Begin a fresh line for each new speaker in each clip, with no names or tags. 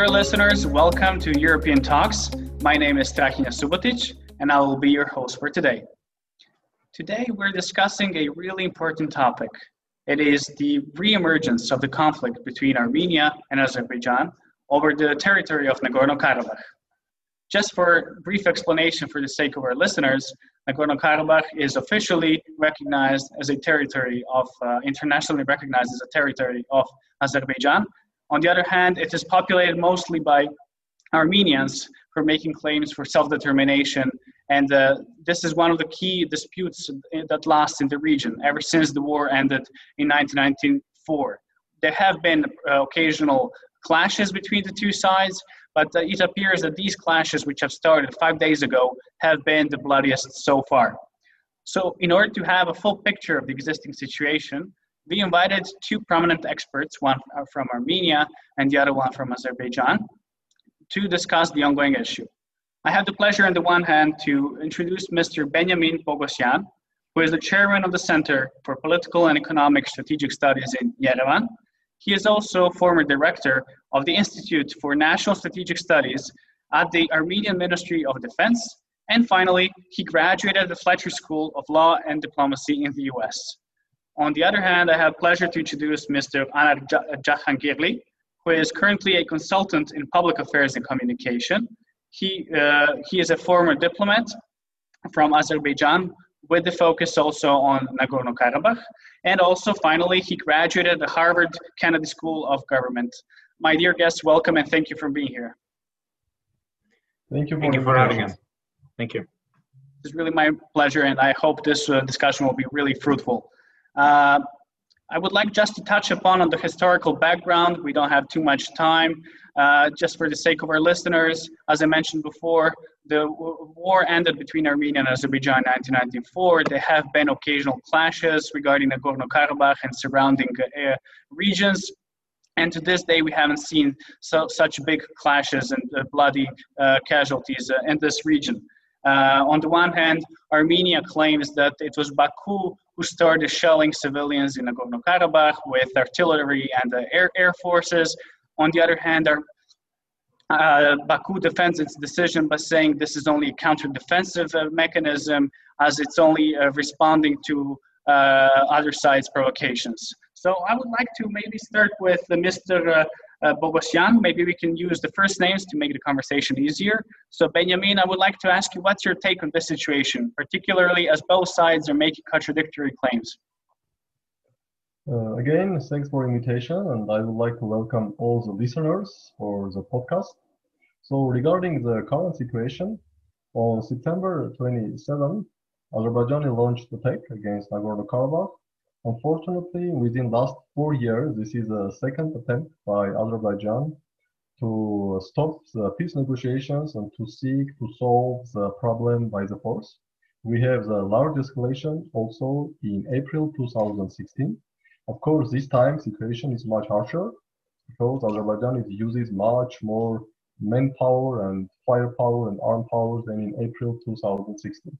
Dear listeners, welcome to European Talks. My name is Strahinja Subotic, and I will be your host for today. Today, we're discussing a really important topic. It is the reemergence of the conflict between Armenia and Azerbaijan over the territory of Nagorno-Karabakh. Just for brief explanation for the sake of our listeners, Nagorno-Karabakh is officially recognized as a territory of, uh, internationally recognized as a territory of Azerbaijan. On the other hand, it is populated mostly by Armenians who are making claims for self-determination, and uh, this is one of the key disputes that lasts in the region ever since the war ended in 1994. There have been uh, occasional clashes between the two sides, but uh, it appears that these clashes, which have started five days ago, have been the bloodiest so far. So, in order to have a full picture of the existing situation, we invited two prominent experts, one from Armenia and the other one from Azerbaijan, to discuss the ongoing issue. I have the pleasure, on the one hand, to introduce Mr. Benjamin Poghosyan, who is the chairman of the Center for Political and Economic Strategic Studies in Yerevan, he is also former director of the Institute for National Strategic Studies at the Armenian Ministry of Defense. And finally, he graduated at the Fletcher School of Law and Diplomacy in the US. On the other hand, I have pleasure to introduce Mr. Anar Jahangirli, who is currently a consultant in public affairs and communication. He, uh, he is a former diplomat from Azerbaijan with the focus also on Nagorno-Karabakh. And also, finally, he graduated the Harvard Kennedy School of Government. My dear guests, welcome and thank you for being here.
Thank you for,
thank you for having us. Thank you.
It's really my pleasure, and I hope this uh, discussion will be really fruitful. Uh, I would like just to touch upon on the historical background. We don't have too much time. Uh, just for the sake of our listeners, as I mentioned before, the war ended between Armenia and Azerbaijan in 1994. There have been occasional clashes regarding Nagorno-Karabakh and surrounding uh, regions. And to this day, we haven't seen so, such big clashes and uh, bloody uh, casualties uh, in this region. Uh, on the one hand, Armenia claims that it was Baku who started shelling civilians in Nagorno-Karabakh with artillery and air, air forces. On the other hand, our, uh, Baku defends its decision by saying this is only a counter-defensive uh, mechanism as it's only uh, responding to uh, other sides' provocations. So I would like to maybe start with Mr. Uh, Poghosyan. Maybe we can use the first names to make the conversation easier. So Benjamin, I would like to ask you, what's your take on this situation, particularly as both sides are making contradictory claims?
Uh, again, thanks for invitation, and I would like to welcome all the listeners for the podcast. So regarding the current situation, on September 27, Azerbaijan launched the attack against Nagorno-Karabakh. Unfortunately, within last four years, this is a second attempt by Azerbaijan to stop the peace negotiations and to seek to solve the problem by the force. We have the large escalation also in April 2016. Of course, this time situation is much harsher because Azerbaijan is uses much more manpower and firepower and arm power than in April 2016.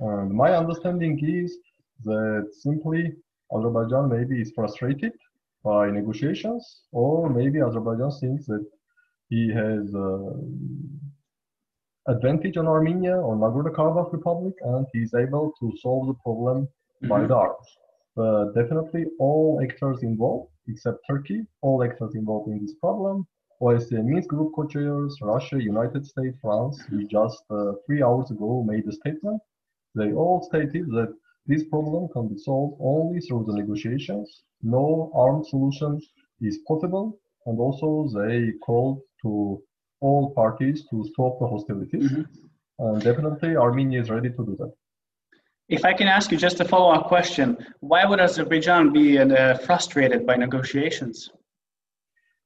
And my understanding is that simply Azerbaijan maybe is frustrated by negotiations, or maybe Azerbaijan thinks that he has uh, advantage on Armenia, on Nagorno-Karabakh Republic, and he's able to solve the problem mm-hmm. by the arms. But definitely all actors involved, except Turkey, all actors involved in this problem OSCE Minsk Group co-chairs, Russia, United States, France, we just uh, three hours ago made a statement. They all stated that this problem can be solved only through the negotiations. No armed solution is possible. And also they called to all parties to stop the hostilities. Mm-hmm. And definitely Armenia is ready to do that.
If I can ask you just a follow-up question, why would Azerbaijan be uh, frustrated by negotiations?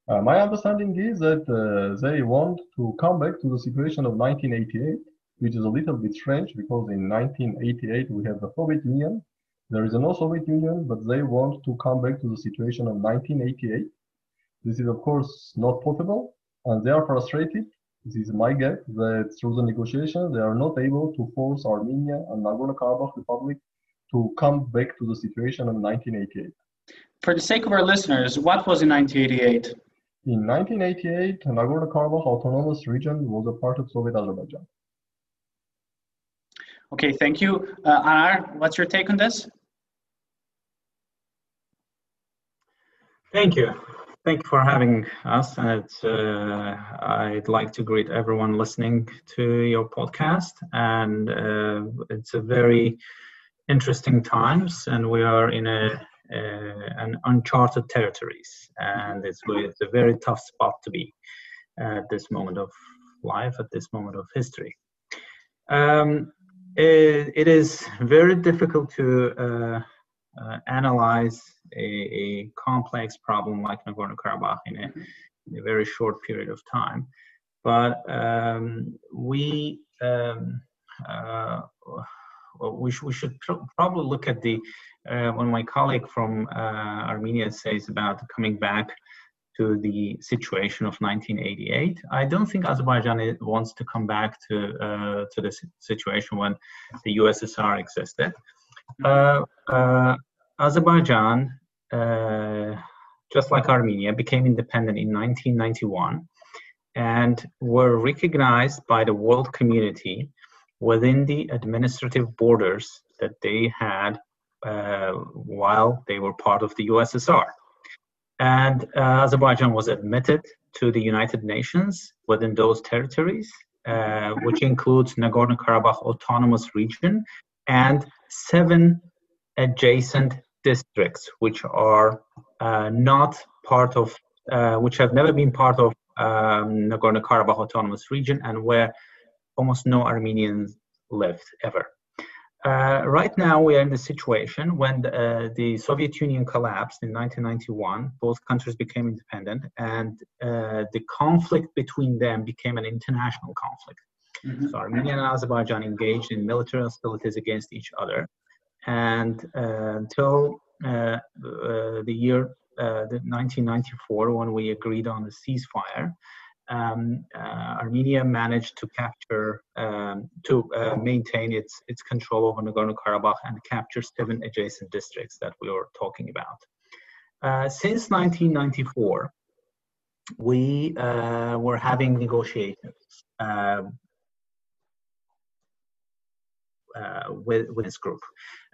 Uh, my understanding is that uh, they want to come back to the situation of 1988, which is a little bit strange because in 1988 we have the Soviet Union. There is no Soviet Union, but they want to come back to the situation of 1988. This is of course not possible, and they are frustrated. This is my guess that through the negotiations they are not able to force Armenia and Nagorno-Karabakh Republic to come back to the situation of 1988.
For the sake of our listeners, what was in 1988?
In 1988, Nagorno-Karabakh Autonomous Region was a part of Soviet Azerbaijan.
Okay, thank you. Uh, Anar, what's your take on this?
Thank you. Thank you for having us. And uh, I'd like to greet everyone listening to your podcast. And uh, it's a very interesting times, and we are in a an uncharted territories, and it's, it's a very tough spot to be at this moment of life, at this moment of history. Um, it, it is very difficult to uh, uh, analyze a, a, complex problem like Nagorno-Karabakh in a, in a, very short period of time. But um, we um, uh, we, sh- we should pr- probably look at the uh, when my colleague from uh, Armenia says about coming back to the situation of 1988. I don't think Azerbaijan wants to come back to uh, to the situation when the USSR existed. Uh, uh, Azerbaijan, uh, just like Armenia, became independent in 1991 and were recognized by the world community within the administrative borders that they had uh, while they were part of the USSR. And uh, Azerbaijan was admitted to the United Nations within those territories, uh, which includes Nagorno Karabakh Autonomous Region and seven adjacent districts, which are uh, not part of, uh, which have never been part of um, Nagorno Karabakh Autonomous Region and where almost no Armenians lived ever. Uh, right now, we are in the situation when the, uh, the, Soviet Union collapsed in 1991. Both countries became independent, and uh, the conflict between them became an international conflict. Mm-hmm. So, Armenia and Azerbaijan engaged in military hostilities against each other, and uh, until uh, uh, the year the 1994, when we agreed on the ceasefire, um, uh, Armenia managed to capture, um, to uh, maintain its, its control over Nagorno-Karabakh and capture seven adjacent districts that we were talking about. Uh, since 1994, we uh, were having negotiations uh, with, with this group.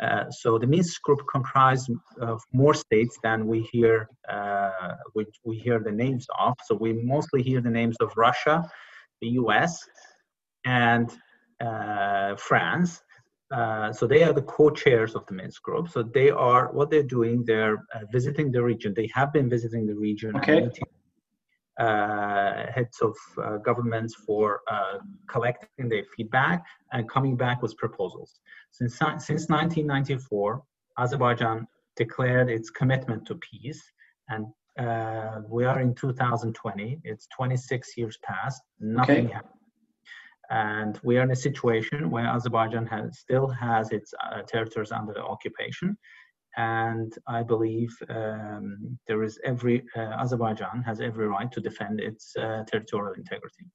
Uh, so the Minsk group comprised of more states than we hear uh, we, we hear the names of. So we mostly hear the names of Russia, the U.S., and uh, France. Uh, so they are the co-chairs of the Minsk group. So they are what they're doing. They're visiting the region. They have been visiting the region.
Okay
uh, heads of uh, governments for uh, collecting their feedback and coming back with proposals. Since, since 1994, Azerbaijan declared its commitment to peace, and uh, we are in 2020. It's 26 years past, nothing okay. happened. And we are in a situation where Azerbaijan has, still has its uh, territories under occupation and I believe um, there is every uh, Azerbaijan has every right to defend its uh, territorial integrity.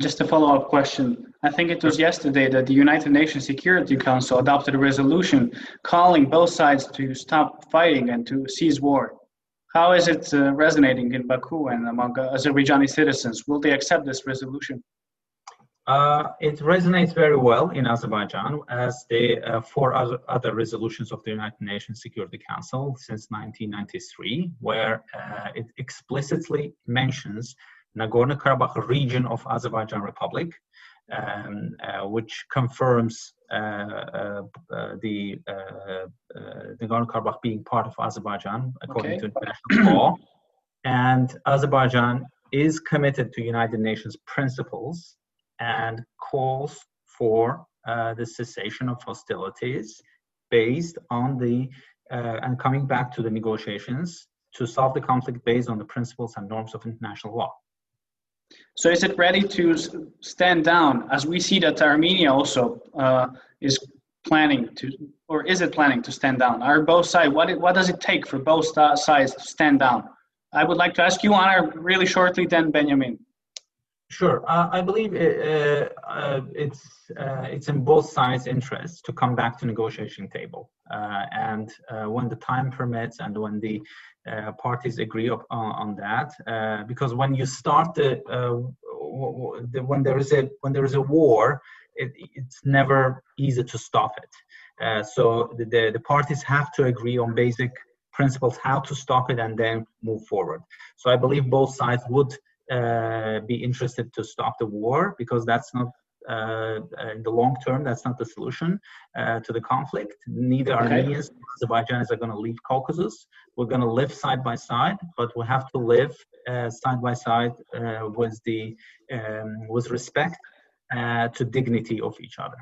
Just a follow-up question. I think it was yesterday that the United Nations Security Council adopted a resolution calling both sides to stop fighting and to cease war. How is it uh, resonating in Baku and among Azerbaijani citizens? Will they accept this resolution?
Uh, it resonates very well in Azerbaijan as the uh, four other, other, resolutions of the United Nations Security Council since 1993, where uh, it explicitly mentions Nagorno-Karabakh region of Azerbaijan Republic, um, uh, which confirms uh, uh, the Nagorno-Karabakh being part of Azerbaijan according okay. to international law, and Azerbaijan is committed to United Nations principles and calls for uh, the cessation of hostilities based on the uh, and coming back to the negotiations to solve the conflict based on the principles and norms of international law.
So is it ready to stand down as we see that Armenia also uh, is planning to, or is it planning to stand down? Are both sides, what, what does it take for both sides to stand down? I would like to ask you, Anar, really shortly, then Benjamin.
Sure, uh, I believe it, uh, uh, it's uh, it's in both sides' interests to come back to negotiation table, uh, and uh, when the time permits and when the parties agree up, on, that, because when you start the, the, when there is a when there is a war, it, it's never easy to stop it. so the, the the parties have to agree on basic principles how to stop it and then move forward. So I believe both sides would be interested to stop the war because that's not uh, in the long term that's not the solution uh, to the conflict. Neither okay. armenians nor azerbaijanis are going to leave caucasus. We're going to live side by side but we have to live uh, side by side uh, with the um, with respect uh, to dignity of each other.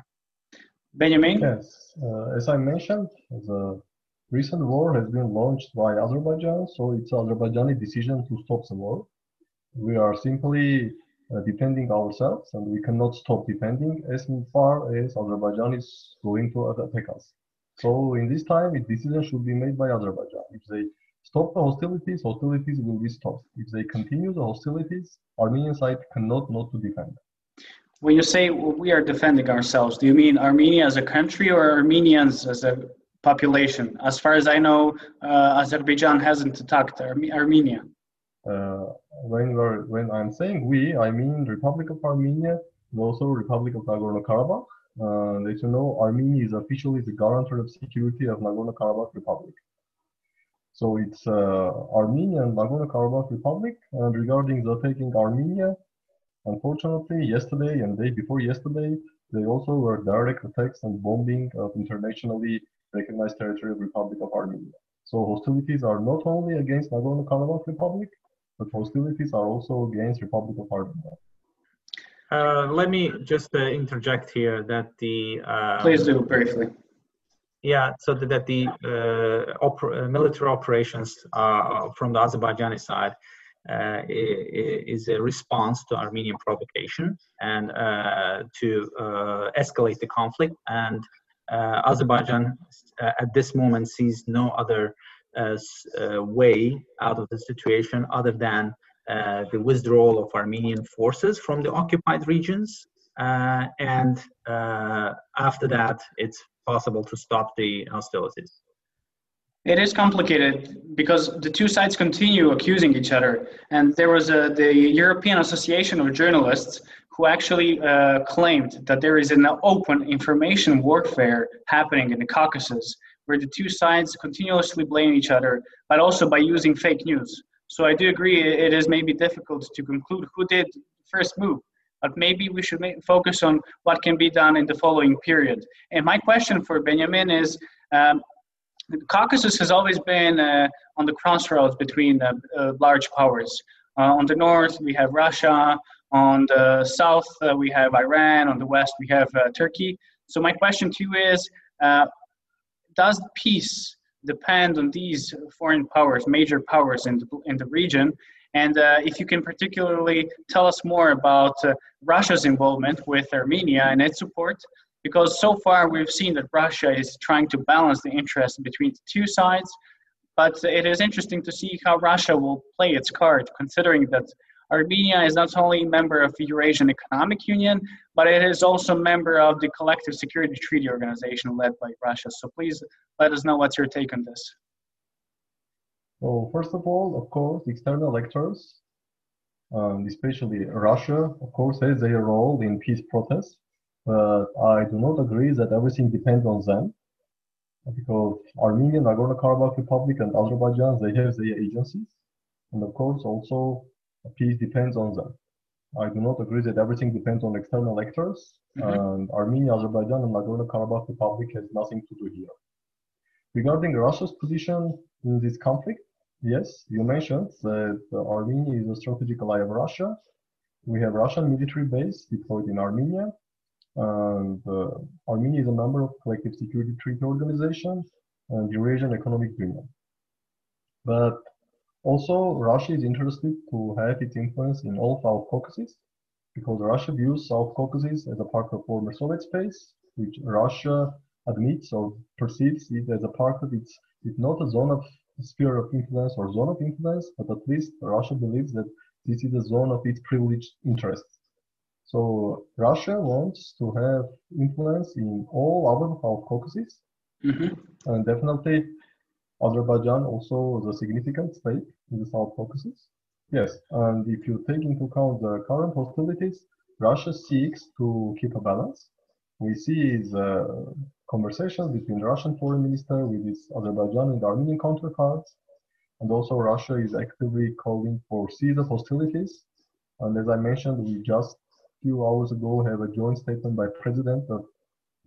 Benjamin?
Yes as i mentioned the recent war has been launched by azerbaijan so it's azerbaijani decision to stop the war we are simply uh, defending ourselves and we cannot stop defending as far as Azerbaijan is going to attack us. So in this time, a decision should be made by Azerbaijan. If they stop the hostilities, hostilities will be stopped. If they continue the hostilities, Armenian side cannot not to defend.
When you say we are defending ourselves, do you mean Armenia as a country or Armenians as a population? As far as I know, uh, Azerbaijan hasn't attacked Ar- Armenia.
Uh, when we're, when I'm saying we, I mean Republic of Armenia and also Republic of Nagorno-Karabakh. Uh, as you know, Armenia is officially the guarantor of security of Nagorno-Karabakh Republic. So it's uh, Armenia and Nagorno-Karabakh Republic. And regarding the taking Armenia, unfortunately, yesterday and day before yesterday, they also were direct attacks and bombing of internationally recognized territory of Republic of Armenia. So hostilities are not only against Nagorno-Karabakh Republic, but hostilities are also against Republic of Armenia.
Uh, let me just uh, interject here that the
uh, please do briefly.
Yeah, so that the uh, oper- uh, military operations uh, from the Azerbaijani side is a response to Armenian provocation and to escalate the conflict. And Azerbaijan at this moment sees no other as a way out of the situation other than uh, the withdrawal of Armenian forces from the occupied regions. Uh, and uh, after that, it's possible to stop the hostilities.
It is complicated because the two sides continue accusing each other. And there was a, the European Association of Journalists who actually uh, claimed that there is an open information warfare happening in the Caucasus where the two sides continuously blame each other, but also by using fake news. So I do agree it is maybe difficult to conclude who did the first move, but maybe we should make, focus on what can be done in the following period. And my question for Benjamin is, um, the Caucasus has always been uh, on the crossroads between uh, uh, large powers. Uh, on the north, we have Russia. On the south, uh, we have Iran. On the west, we have uh, Turkey. So my question to you is, does peace depend on these foreign powers, major powers in the, in the region? And uh, if you can particularly tell us more about uh, Russia's involvement with Armenia and its support, because so far we've seen that Russia is trying to balance the interests between the two sides. But it is interesting to see how Russia will play its card, considering that Armenia is not only a member of the Eurasian Economic Union, but it is also a member of the Collective Security Treaty Organization led by Russia. So please let us know what's your take on this.
Well, first of all, of course, external actors, um, especially Russia, of course, has their role in peace protests. But I do not agree that everything depends on them because Armenia, Nagorno-Karabakh Republic, and Azerbaijan, they have their agencies. And of course, also peace depends on them. I do not agree that everything depends on external actors, mm-hmm. and Armenia, Azerbaijan, and Nagorno-Karabakh Republic has nothing to do here. Regarding Russia's position in this conflict, yes, you mentioned that Armenia is a strategic ally of Russia. We have Russian military base deployed in Armenia, and uh, Armenia is a member of Collective Security Treaty Organization and Eurasian Economic Union. But also, Russia is interested to have its influence in all South Caucasus because Russia views South Caucasus as a part of former Soviet space, which Russia admits or perceives it as a part of its, it's not a zone of sphere of influence or zone of influence, but at least Russia believes that this is a zone of its privileged interests. So Russia wants to have influence in all other South Caucasus,
Mm-hmm.
and definitely Azerbaijan also is a significant state in the South Caucasus. Yes, and if you take into account the current hostilities, Russia seeks to keep a balance. We see the uh, conversations between the Russian foreign minister with his Azerbaijan and Armenian counterparts, and also Russia is actively calling for cease of hostilities. And as I mentioned, we just a few hours ago have a joint statement by President of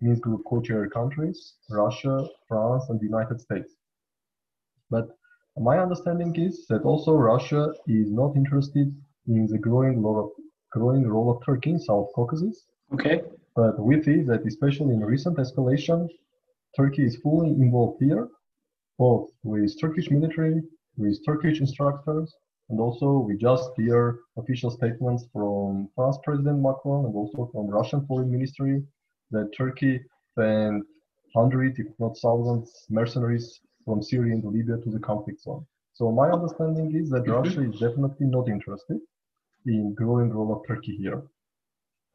Minsk Group co-chair countries, Russia, France, and the United States. But my understanding is that also Russia is not interested in the growing role of, growing role of Turkey in South Caucasus.
Okay.
But we see that especially in recent escalation, Turkey is fully involved here, both with Turkish military, with Turkish instructors, and also we just hear official statements from France President Macron and also from Russian Foreign Ministry that Turkey sent hundreds, if not thousands, mercenaries from Syria and Libya to the conflict zone. So my understanding is that
Mhm.
Russia is definitely not interested in growing role of Turkey here.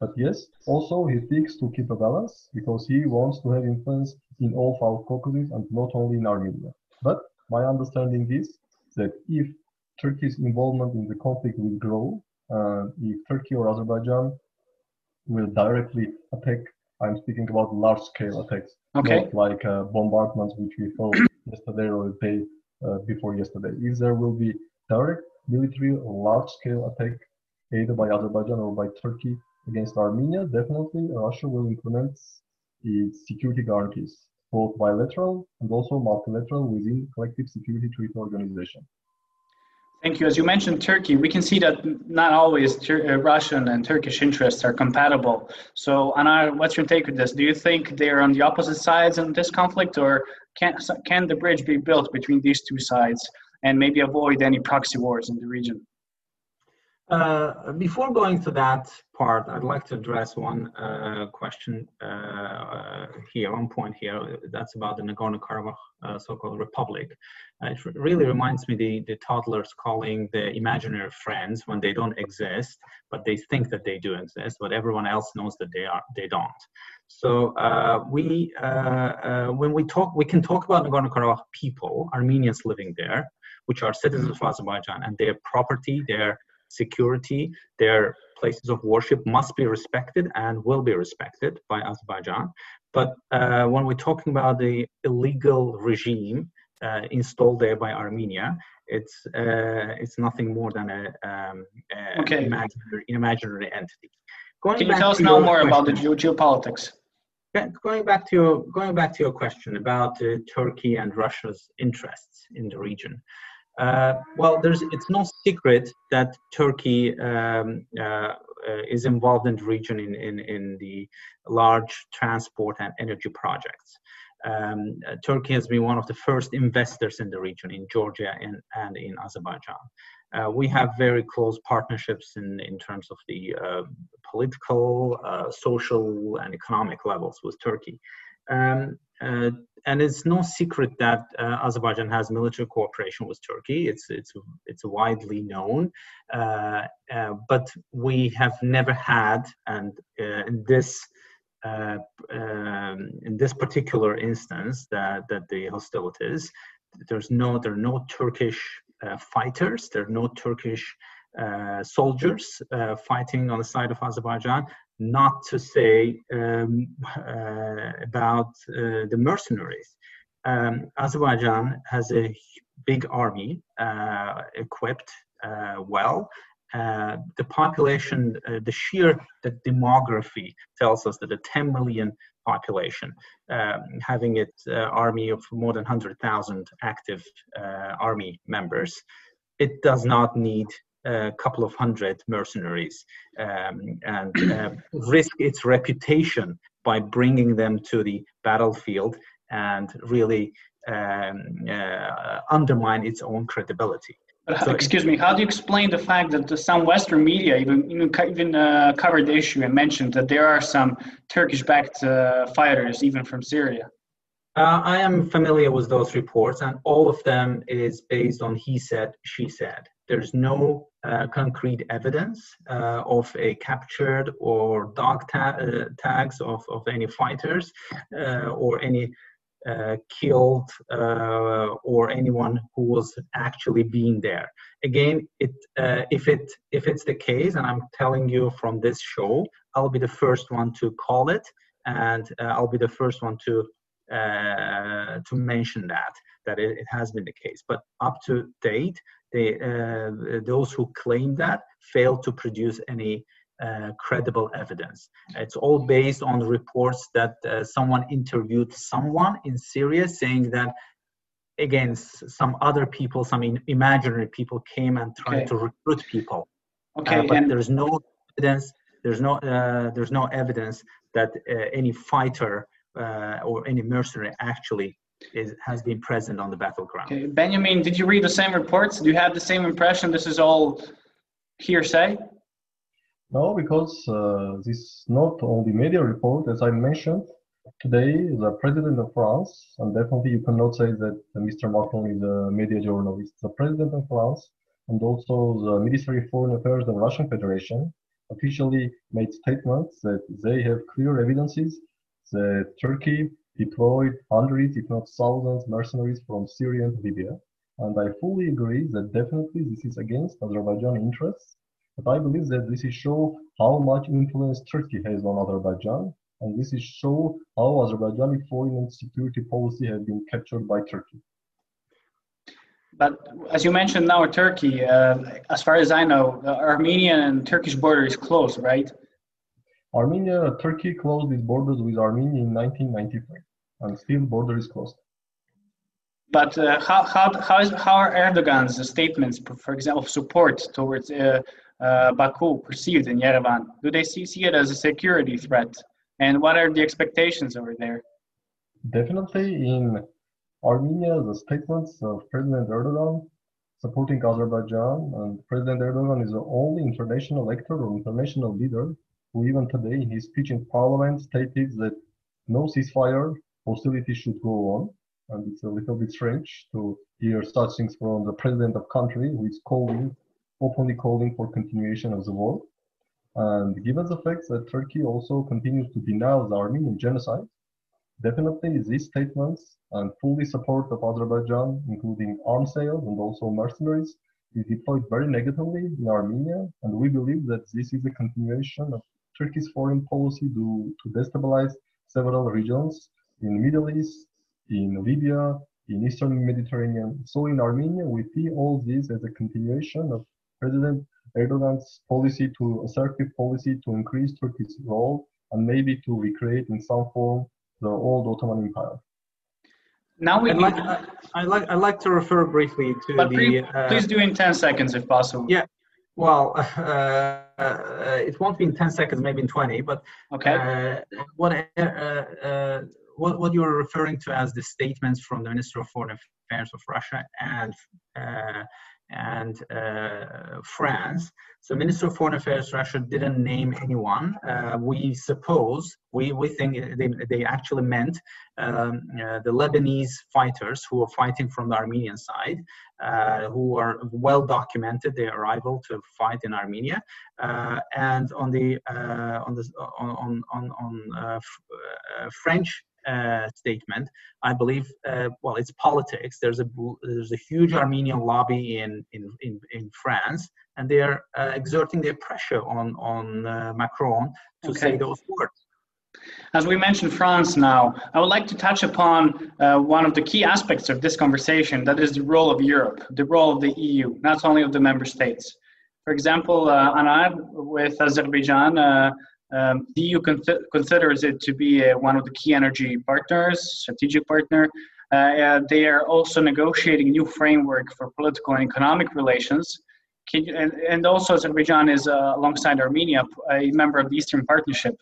But yes, also he seeks to keep a balance because he wants to have influence in all South Caucasus and not only in Armenia. But my understanding is that if Turkey's involvement in the conflict will grow, uh, if Turkey or Azerbaijan will directly attack, I'm speaking about large-scale attacks,
Okay.
not like uh, bombardments which we saw yesterday or the day before yesterday. If there will be direct military large-scale attack either by Azerbaijan or by Turkey against Armenia, definitely Russia will implement its security guarantees, both bilateral and also multilateral within collective security treaty organization.
Thank you. As you mentioned Turkey, we can see that not always Tur- uh, Russian and Turkish interests are compatible. So, Anar, what's your take on this? Do you think they're on the opposite sides in this conflict, or can can the bridge be built between these two sides and maybe avoid any proxy wars in the region?
Uh, before going to that part, I'd like to address one uh, question uh, here, one point here. That's about the Nagorno-Karabakh uh, so-called republic. Uh, it really reminds me the, the toddlers calling the imaginary friends when they don't exist, but they think that they do exist, but everyone else knows that they are they don't. So uh, we, when we talk, we can talk about Nagorno-Karabakh people, Armenians living there, which are citizens of Azerbaijan, and their property, their security, their places of worship must be respected and will be respected by Azerbaijan. But uh, when we're talking about the illegal regime uh, installed there by Armenia, it's uh, it's nothing more than a, um, a
Okay.
imaginary, imaginary entity. Going
Can you tell us now more about the
question-
geopolitics?
going back to your going back to your question about uh, Turkey and Russia's interests in the region. Uh, well, there's it's no secret that Turkey um, uh, uh, is involved in the region in, in, in the large transport and energy projects. Um, uh, Turkey has been one of the first investors in the region, in Georgia and, and in Azerbaijan. Uh, we have very close partnerships in, in terms of the uh, political, uh, social, and economic levels with Turkey. Um, uh, and it's no secret that uh, Azerbaijan has military cooperation with Turkey. It's it's it's widely known, uh, uh, but we have never had, and uh, in this uh, um, in this particular instance, that that the hostilities, there's no there are no Turkish fighters, there are no Turkish soldiers fighting on the side of Azerbaijan not to say um, uh, about uh, the mercenaries. Um, Azerbaijan has a big army uh, equipped uh, well. Uh, the population, uh, the sheer the demography tells us that a 10 million population, um, having its army of more than 100,000 active army members, it does not need a couple of hundred mercenaries um, and uh, risk its reputation by bringing them to the battlefield and really um, uh, undermine its own credibility.
But,
So-
excuse me, how do you explain the fact that the, some Western media even even, even uh, covered the issue and mentioned that there are some Turkish-backed uh, fighters even from Syria?
Uh, I am familiar with those reports, and all of them is based on he said, she said. There's no uh, concrete evidence uh, of a captured or dog ta- uh, tags of, of any fighters uh, or any uh, killed uh, or anyone who was actually being there. Again, it if it if it's the case, and I'm telling you from this show, I'll be the first one to call it, and I'll be the first one to to mention that that it, it, has been the case. But up to date, they, uh, those who claim that fail to produce any uh, credible evidence. It's all based on reports that uh, someone interviewed someone in Syria saying that again some other people, some imaginary people came and tried okay. to recruit people. Okay, uh, but and there's no evidence. There's no uh, there's no evidence that uh, any fighter or any mercenary actually is, has been present on the battleground.
Okay. Benjamin, did you read the same reports? Do you have the same impression this is all hearsay?
No, because uh, this not only media report, as I mentioned, today the president of France, and definitely you cannot say that Mr. Macron is a media journalist, the president of France, and also the Ministry of Foreign Affairs of the Russian Federation officially made statements that they have clear evidences that Turkey deployed hundreds, if not thousands, mercenaries from Syria and Libya. And I fully agree that definitely this is against Azerbaijan interests. But I believe that this is show how much influence Turkey has on Azerbaijan. And this is show how Azerbaijani foreign and security policy has been captured by Turkey.
But as you mentioned now, Turkey, uh, as far as I know, the Armenian and Turkish border is closed, right?
Armenia, Turkey closed its borders with Armenia in 1993 and still border is closed.
But uh, how, how, how, is, how are Erdogan's statements, for example, of support towards uh, uh, Baku perceived in Yerevan? Do they see, see it as a security threat? And what are the expectations over there?
Definitely in Armenia, the statements of President Erdogan supporting Azerbaijan, and President Erdogan is the only international actor or international leader who even today in his speech in parliament stated that no ceasefire hostility should go on. And it's a little bit strange to hear such things from the president of country who is calling, openly calling for continuation of the war. And given the fact that Turkey also continues to denounce the Armenian genocide, definitely these statements and fully support of Azerbaijan, including arms sales and also mercenaries, is deployed very negatively in Armenia. And we believe that this is a continuation of Turkey's foreign policy to, to destabilize several regions in the Middle East, in Libya, in Eastern Mediterranean. So in Armenia, we see all this as a continuation of President Erdogan's policy to assertive policy to increase Turkey's role and maybe to recreate in some form the old Ottoman Empire.
Now we. I'd like, I like I like to refer briefly to
but
the.
Please, uh, please do in ten seconds if possible.
Yeah, well, uh, uh, it won't be in ten seconds, maybe in twenty. But
okay.
Uh, what uh, what, what you're referring to as the statements from the Minister of Foreign Affairs of Russia and uh, and uh, France. So Minister of Foreign Affairs Russia didn't name anyone. Uh, we suppose, we, we think they, they actually meant um, uh, the Lebanese fighters who are fighting from the Armenian side, uh, who are well documented their arrival to fight in Armenia. Uh, and on the uh, on the on on on French uh, statement. I believe, uh, well, it's politics. There's a there's a huge Armenian lobby in in in, in France, and they are uh, exerting their pressure on on uh, Macron to okay. say those words.
As we mentioned France now, I would like to touch upon uh, one of the key aspects of this conversation. That is the role of Europe, the role of the EU, not only of the member states. For example, uh, Anar with Azerbaijan um, the EU con- considers it to be uh, one of the key energy partners, strategic partner. Uh, uh, they are also negotiating new framework for political and economic relations. You, and, and, also Azerbaijan is uh, alongside Armenia a member of the Eastern Partnership.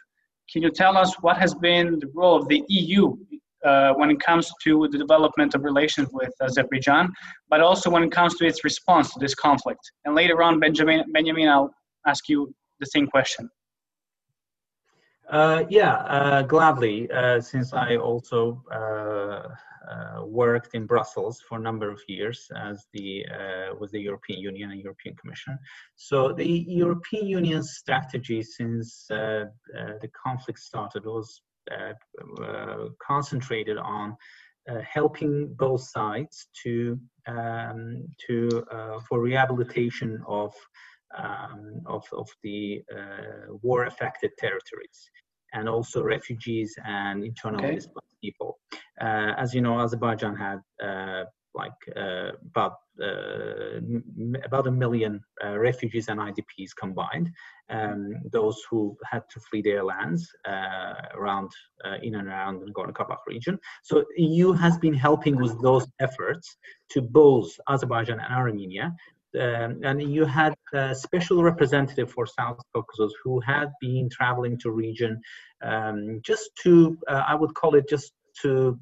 Can you tell us what has been the role of the EU uh, when it comes to the development of relations with Azerbaijan, but also when it comes to its response to this conflict? And later on, Benjamin, Benjamin, I'll ask you the same question.
Uh, yeah, uh, gladly, uh, since I also uh, uh, worked in Brussels for a number of years as the uh, with the European Union and European Commission. So the European Union's strategy since the conflict started was concentrated on helping both sides to um, to for rehabilitation of um, of, of the uh, war affected territories and also refugees and internally okay. displaced people. Uh, as you know, Azerbaijan had uh, like uh, about uh, about a million uh, refugees and IDPs combined. Um, those who had to flee their lands around in and around the Nagorno-Karabakh region. So EU has been helping with those efforts to both Azerbaijan and Armenia um, and you had a special representative for South Caucasus who had been traveling to region um, just to, uh, I would call it just to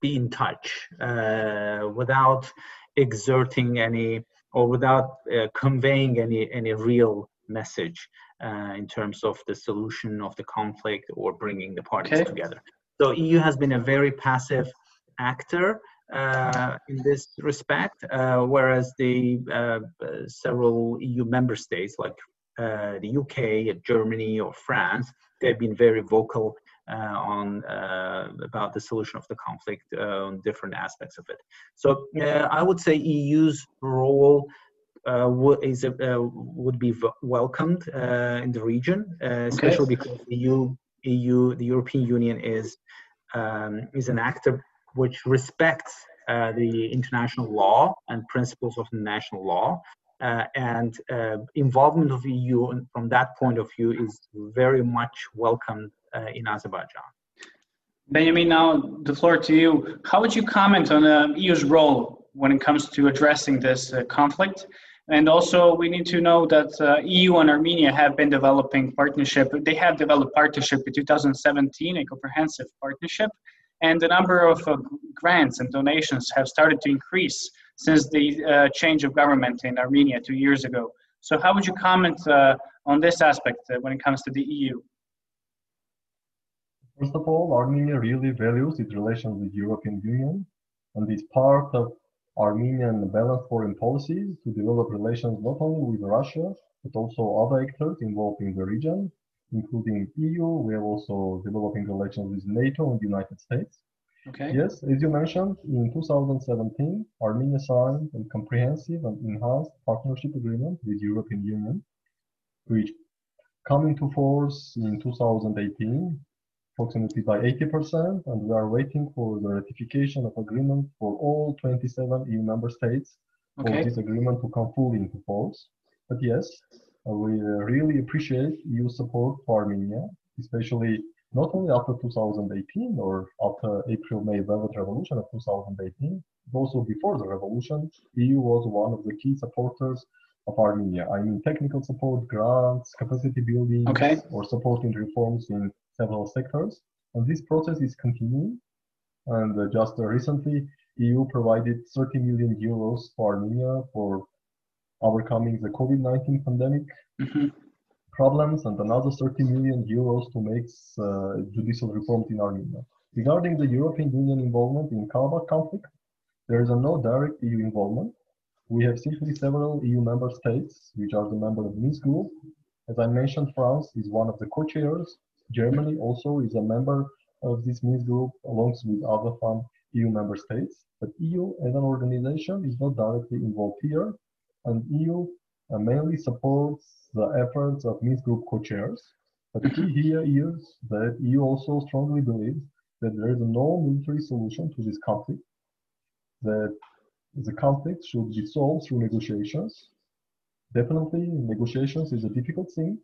be in touch uh, without exerting any or without uh, conveying any any real message uh, in terms of the solution of the conflict or bringing the parties okay. together. So EU has been a very passive actor uh, in this respect, uh, whereas the uh, several EU member states like the UK, Germany, or France, they've been very vocal uh, on uh, about the solution of the conflict uh, on different aspects of it. So I would say EU's role is would be welcomed in the region, especially okay. because the EU, EU, the European Union is um, is an actor which respects uh, the international law and principles of national law. Uh, and uh, involvement of EU from that point of view is very much welcomed uh, in Azerbaijan.
Benjamin, now the floor to you. How would you comment on the EU's role when it comes to addressing this uh, conflict? And also, we need to know that uh, EU and Armenia have been developing partnership. They have developed partnership in 2017, a comprehensive partnership and the number of uh, grants and donations have started to increase since the uh, change of government in Armenia two years ago. So, how would you comment uh, on this aspect uh, when it comes to the EU?
First of all, Armenia really values its relations with the European Union, and is part of Armenian balanced foreign policies to develop relations not only with Russia but also other actors involved in the region, including EU. We are also developing relations with NATO and the United States.
Okay.
Yes, as you mentioned, in 2017, Armenia signed a comprehensive and enhanced partnership agreement with European Union, which come into force in 2018, approximately by 80%, and we are waiting for the ratification of agreement for all 27 EU member states okay. for this agreement to come fully into force. But yes, we really appreciate EU support for Armenia, especially not only after 2018 or after April-May Velvet Revolution of 2018, but also before the revolution, EU was one of the key supporters of Armenia. I mean, technical support, grants, capacity building,
okay.
or supporting reforms in several sectors. And this process is continuing. And uh, just uh, recently, EU provided 30 million euros for Armenia for overcoming the COVID-19 pandemic mm-hmm. problems and another 30 million euros to make uh, judicial reforms in Armenia. Regarding the European Union involvement in Karabakh conflict, there is a no direct EU involvement. We have simply several EU member states which are the member of Minsk group. As I mentioned, France is one of the co-chairs. Germany also is a member of this Minsk group along with other EU member states. But EU as an organization is not directly involved here and EU uh, mainly supports the efforts of Minsk Group co-chairs. But the key here is that EU also strongly believes that there is no military solution to this conflict, that the conflict should be solved through negotiations. Definitely, negotiations is a difficult thing,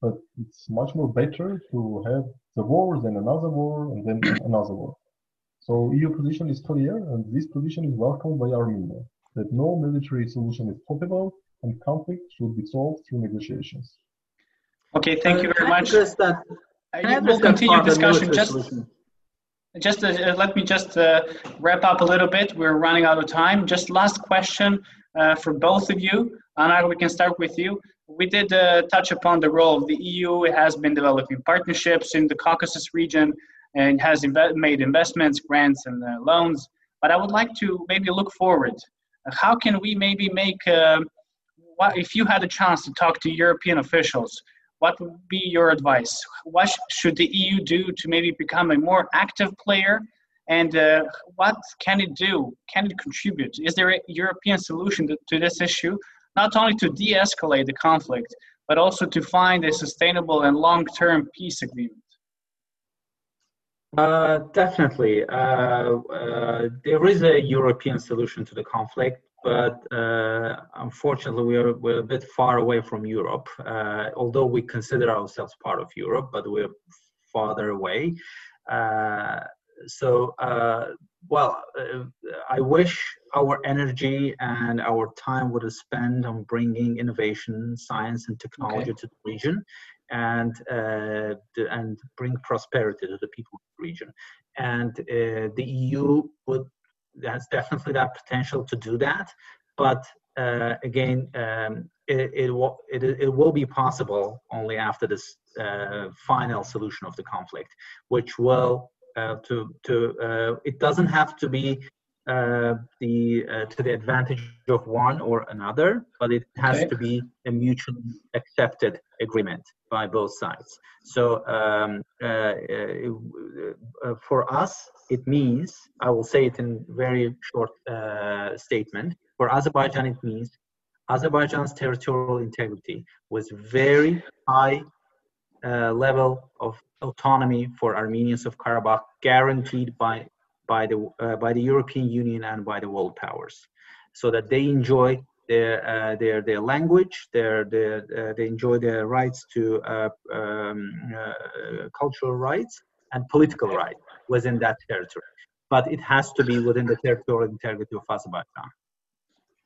but it's much more better to have the war than another war and then another war. So EU position is clear, and this position is welcomed by Armenia that no military solution is possible and conflict should be solved through negotiations.
Okay, thank you very much. That, uh, we'll continue discussion. Just, just uh, let me just uh, wrap up a little bit. We're running out of time. Just last question. uh, for both of you. Anar, we can start with you. We did uh, touch upon the role of the EU. It has been developing partnerships in the Caucasus region and has inv- made investments, grants, and uh, loans. But I would like to maybe look forward. How can we maybe make, uh, what, if you had a chance to talk to European officials, what would be your advice? What sh- should the EU do to maybe become a more active player and uh, what can it do? Can it contribute? Is there a European solution to, to this issue, not only to de escalate the conflict, but also to find a sustainable and long term peace agreement?
Uh, definitely. Uh, uh, there is a European solution to the conflict, but uh, unfortunately, we are, we're a bit far away from Europe. Uh, although we consider ourselves part of Europe, but we're farther away. Uh, so uh, well i wish our energy and our time would spent on bringing innovation science and technology okay. to the region and uh, and bring prosperity to the people of the region and uh, the eu would has definitely that potential to do that but uh, again um, it, it, will, it, it will be possible only after this uh, final solution of the conflict which will uh, to to uh, it doesn't have to be uh, the to the advantage of one or another, but it has okay. to be a mutually accepted agreement by both sides. So um, uh, for us, it means I will say it in very short statement. For Azerbaijan, it means Azerbaijan's territorial integrity was very high uh, level of autonomy for Armenians of Karabakh guaranteed by by the uh, by the European Union and by the world powers, so that they enjoy their uh, their their language, their their uh, they enjoy their rights to uh, um, uh, cultural rights and political rights within that territory. But it has to be within the territorial integrity of Azerbaijan.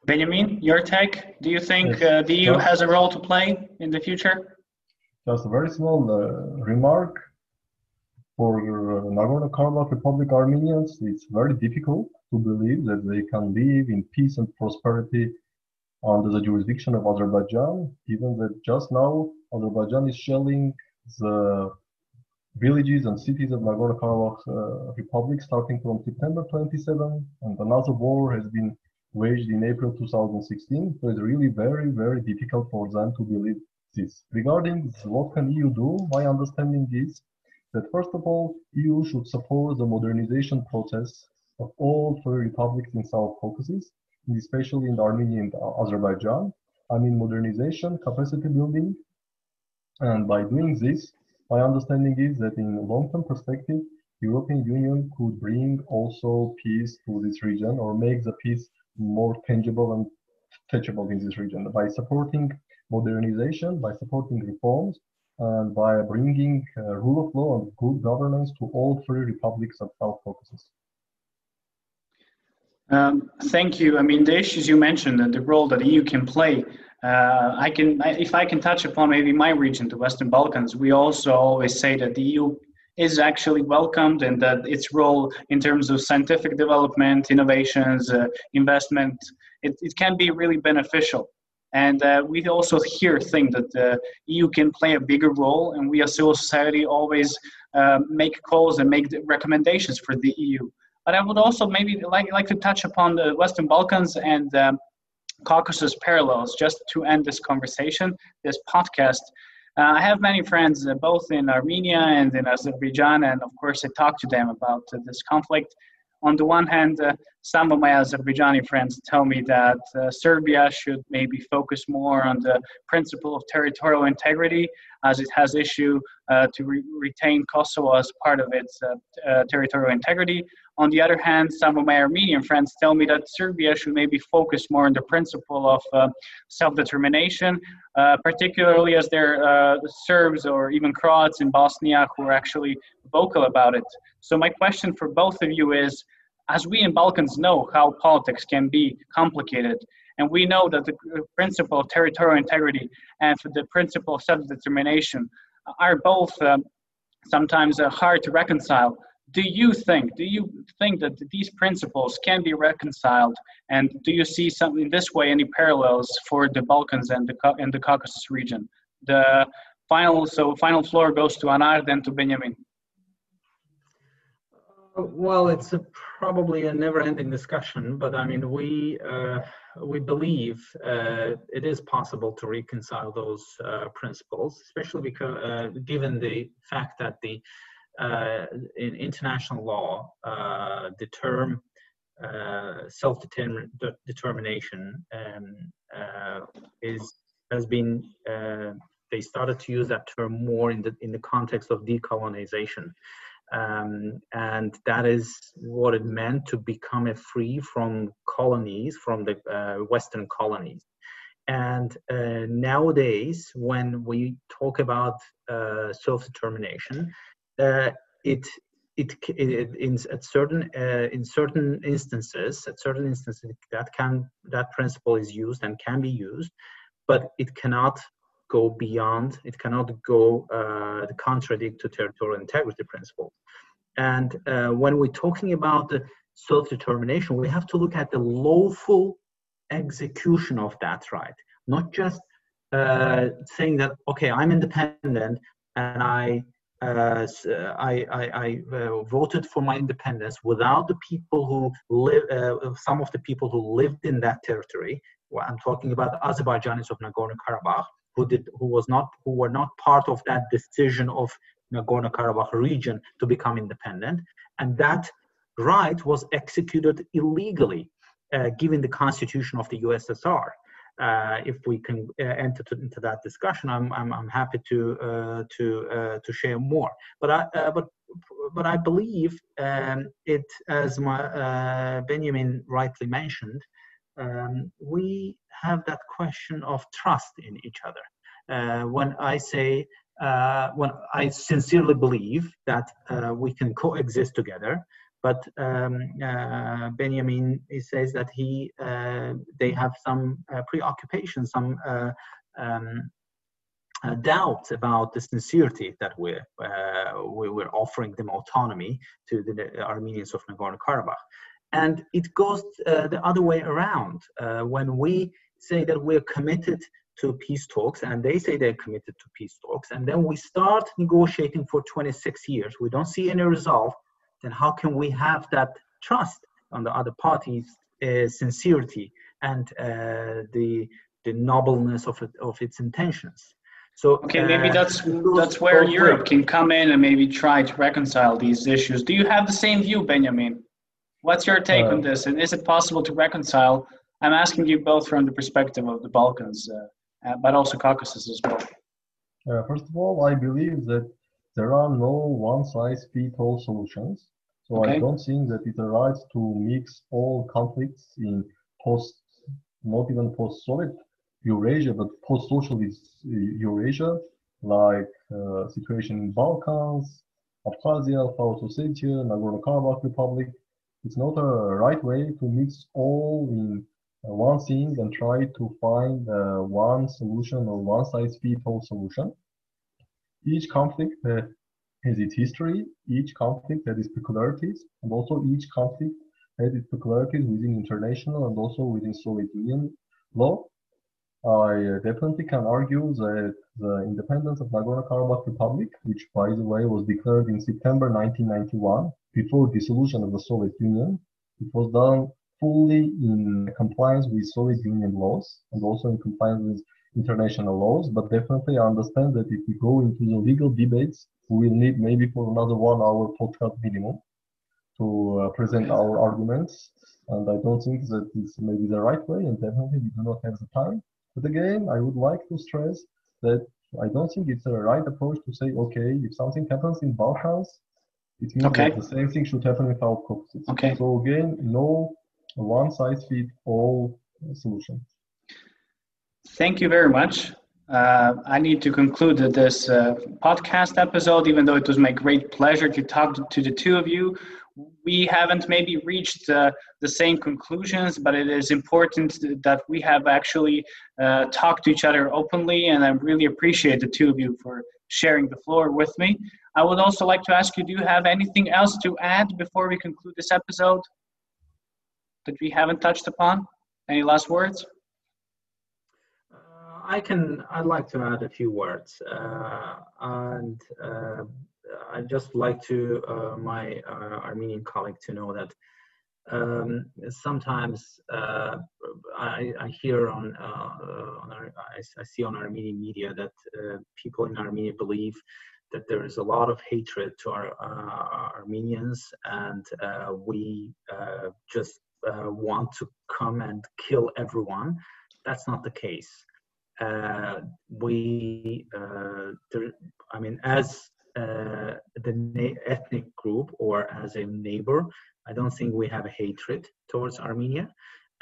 Benjamin, your take? Do you think uh, the EU has a role to play in the future?
Just a very small remark for uh, Nagorno-Karabakh Republic Armenians, it's very difficult to believe that they can live in peace and prosperity under the jurisdiction of Azerbaijan, given that just now Azerbaijan is shelling the villages and cities of Nagorno-Karabakh uh, Republic starting from September 27, and another war has been waged in April 2016. So it's really very, very difficult for them to believe this. Regarding what can EU do, my understanding is that first of all, EU should support the modernization process of all three republics in South Caucasus, especially in Armenia and Azerbaijan. I mean modernization, capacity building, and by doing this, my understanding is that in long-term perspective, European Union could bring also peace to this region or make the peace more tangible and touchable in this region by supporting modernization, by supporting reforms, and by bringing uh, rule of law and good governance to all three republics of South Caucasus.
Um, thank you. I mean, the issues you mentioned and the role that EU can play. Uh, I can, if I can touch upon maybe my region, the Western Balkans. We also always say that the EU is actually welcomed and that its role in terms of scientific development, innovations, uh, investment, it, it can be really beneficial. And uh, we also here think that the EU can play a bigger role, and we as civil society always uh, make calls and make recommendations for the EU. But I would also maybe like, like to touch upon the Western Balkans and um, Caucasus parallels just to end this conversation, this podcast. Uh, I have many friends uh, both in Armenia and in Azerbaijan, and of course, I talk to them about uh, this conflict on the one hand, uh, some of my Azerbaijani friends tell me that uh, Serbia should maybe focus more on the principle of territorial integrity, as it has issue uh, to re- retain Kosovo as part of its uh, uh, territorial integrity. On the other hand, some of my Armenian friends tell me that Serbia should maybe focus more on the principle of uh, self-determination, particularly as there are Serbs or even Croats in Bosnia who are actually vocal about it. So my question for both of you is, as we in Balkans know how politics can be complicated, and we know that the principle of territorial integrity and the principle of self-determination are both um, sometimes uh, hard to reconcile. do you think do you think that these principles can be reconciled? And do you see something this way any parallels for the balkans and the and the caucasus region? The final so final floor goes to anar then to benjamin
well it's a, probably a never-ending discussion but i mean we uh, we believe uh, it is possible to reconcile those uh, principles especially because uh, given the fact that the uh, in international law, the term uh, self-determination um, is has been they started to use that term more in the in the context of decolonization. Um, and that is what it meant to become a free from colonies, from the uh, Western colonies. And uh, nowadays, when we talk about uh, self-determination, uh, it, it, it, in at certain uh, in certain instances at certain instances that can that principle is used and can be used but it cannot go beyond it cannot go uh, contradict to territorial integrity principle. And uh, when we're talking about the self-determination we have to look at the lawful execution of that right. Not just uh, saying that okay i'm independent and i uh, uh, I, I, I uh, voted for my independence without the people who live, uh, some of the people who lived in that territory. Well, I'm talking about the Azerbaijanis of Nagorno-Karabakh, who did, who was not, who were not part of that decision of Nagorno-Karabakh region to become independent, and that right was executed illegally, uh, given the constitution of the USSR uh, if we can uh, enter to, into that discussion, I'm, I'm, I'm happy to uh, to uh, to share more. But I uh, but but I believe um, it, as my, Benjamin rightly mentioned, um, we have that question of trust in each other. when I say when I sincerely believe that we can coexist together, but um, uh, Benjamin he says that he uh, they have some uh, preoccupation, some uh, um, uh, doubts about the sincerity that we're uh, we're offering them autonomy to the Armenians of Nagorno-Karabakh, and it goes the other way around when we say that we're committed to peace talks and they say they're committed to peace talks and then we start negotiating for 26 years we don't see any result then how can we have that trust on the other party's uh, sincerity and uh, the the nobleness of it, of its intentions?
So okay, maybe uh, that's that's where Europe can come in and maybe try to reconcile these issues. Do you have the same view, Benjamin? What's your take on uh, this? And is it possible to reconcile? I'm asking you both from the perspective of the Balkans, uh, uh, but also Caucasus as well.
first of all, I believe that there are no one-size-fits-all solutions. So okay. I don't think that it's a right to mix all conflicts in post, not even post-Soviet Eurasia, but post-socialist Eurasia, like uh, situation in Balkans, Abkhazia, South Ossetia, Nagorno-Karabakh Republic. It's not a right way to mix all in uh, one thing and try to find uh, one solution or one size fits all solution. Each conflict uh, has its history, each conflict has its peculiarities, and also each conflict has its peculiarities within international and also within Soviet Union law. I uh, definitely can argue that the independence of Nagorno-Karabakh Republic, which by the way was declared in September 1991, before dissolution of the Soviet Union, it was done fully in compliance with Soviet Union laws and also in compliance with international laws. But definitely I understand that if we go into the legal debates we will need maybe for another one hour podcast minimum to uh, present our arguments. And I don't think that it's maybe the right way, and definitely we do not have the time. But again, I would like to stress that I don't think it's a right approach to say, okay, if something happens in Balkans, it means okay. that the same thing should happen in our Caucasus.
Okay.
So again, no one size fits all solution.
Thank you very much uh, I need to conclude this uh, podcast episode, even though it was my great pleasure to talk to, to the two of you. We haven't maybe reached uh, the same conclusions, but it is important that we have actually uh, talked to each other openly, and I really appreciate the two of you for sharing the floor with me. I would also like to ask you do you have anything else to add before we conclude this episode that we haven't touched upon? Any last words?
Uh, I can. I'd like to add a few words, uh, and uh, I'd just like to uh, my uh, Armenian colleague to know that um, sometimes uh, I, I, hear on, on our, I, I, see on Armenian media that people in Armenia believe that there is a lot of hatred to our Armenians, and we just uh, want to come and kill everyone. That's not the case. Uh, we, uh, there, I mean, as uh, the ethnic group or as a neighbor, I don't think we have a hatred towards Armenia,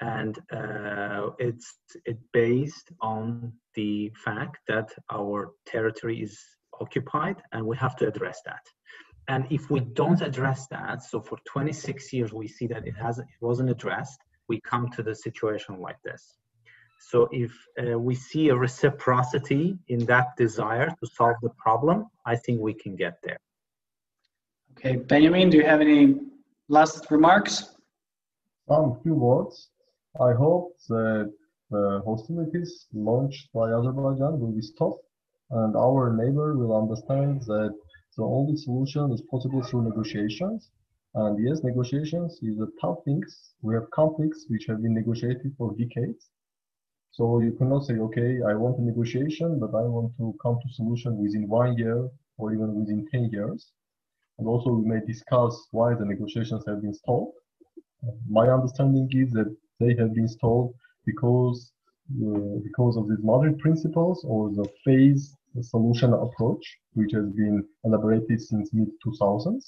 and uh, it's it based on the fact that our territory is occupied, and we have to address that. And if we don't address that, so for 26 years we see that it hasn't, it wasn't addressed, we come to the situation like this. So if uh, we see a reciprocity in that desire to solve the problem, I think we can get there.
Okay, Benjamin, do you have any last remarks?
Some few words. I hope that the hostilities launched by Azerbaijan will be stopped and our neighbor will understand that the only solution is possible through negotiations. And yes, negotiations is a tough thing. We have conflicts which have been negotiated for decades. So you cannot say, okay, I want a negotiation, but I want to come to solution within one year or even within 10 years. And also we may discuss why the negotiations have been stalled. My understanding is that they have been stalled because uh, because of these Madrid principles or the phase solution approach, which has been elaborated since mid 2000s.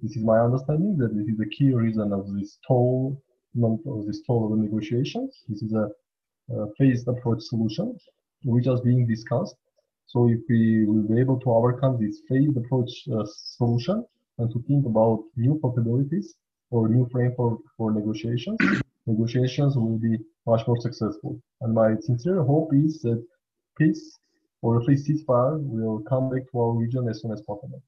This is my understanding that this is the key reason of this stall, of this stall of the negotiations. This is a, a phased approach solution, which is being discussed. So if we will be able to overcome this phased approach uh, solution and to think about new possibilities or new framework for negotiations, negotiations will be much more successful. And my sincere hope is that peace or at least ceasefire will come back to our region as soon as possible.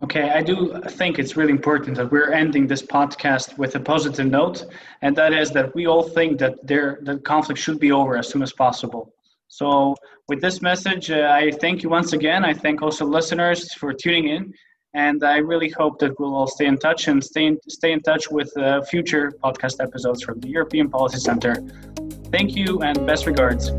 Okay, I do think it's really important that we're ending this podcast with a positive note, and that is that we all think that there the conflict should be over as soon as possible. So, with this message, uh, I thank you once again. I thank also listeners for tuning in, and I really hope that we'll all stay in touch and stay in, stay in touch with uh, future podcast episodes from the European Policy Center. Thank you, and best regards.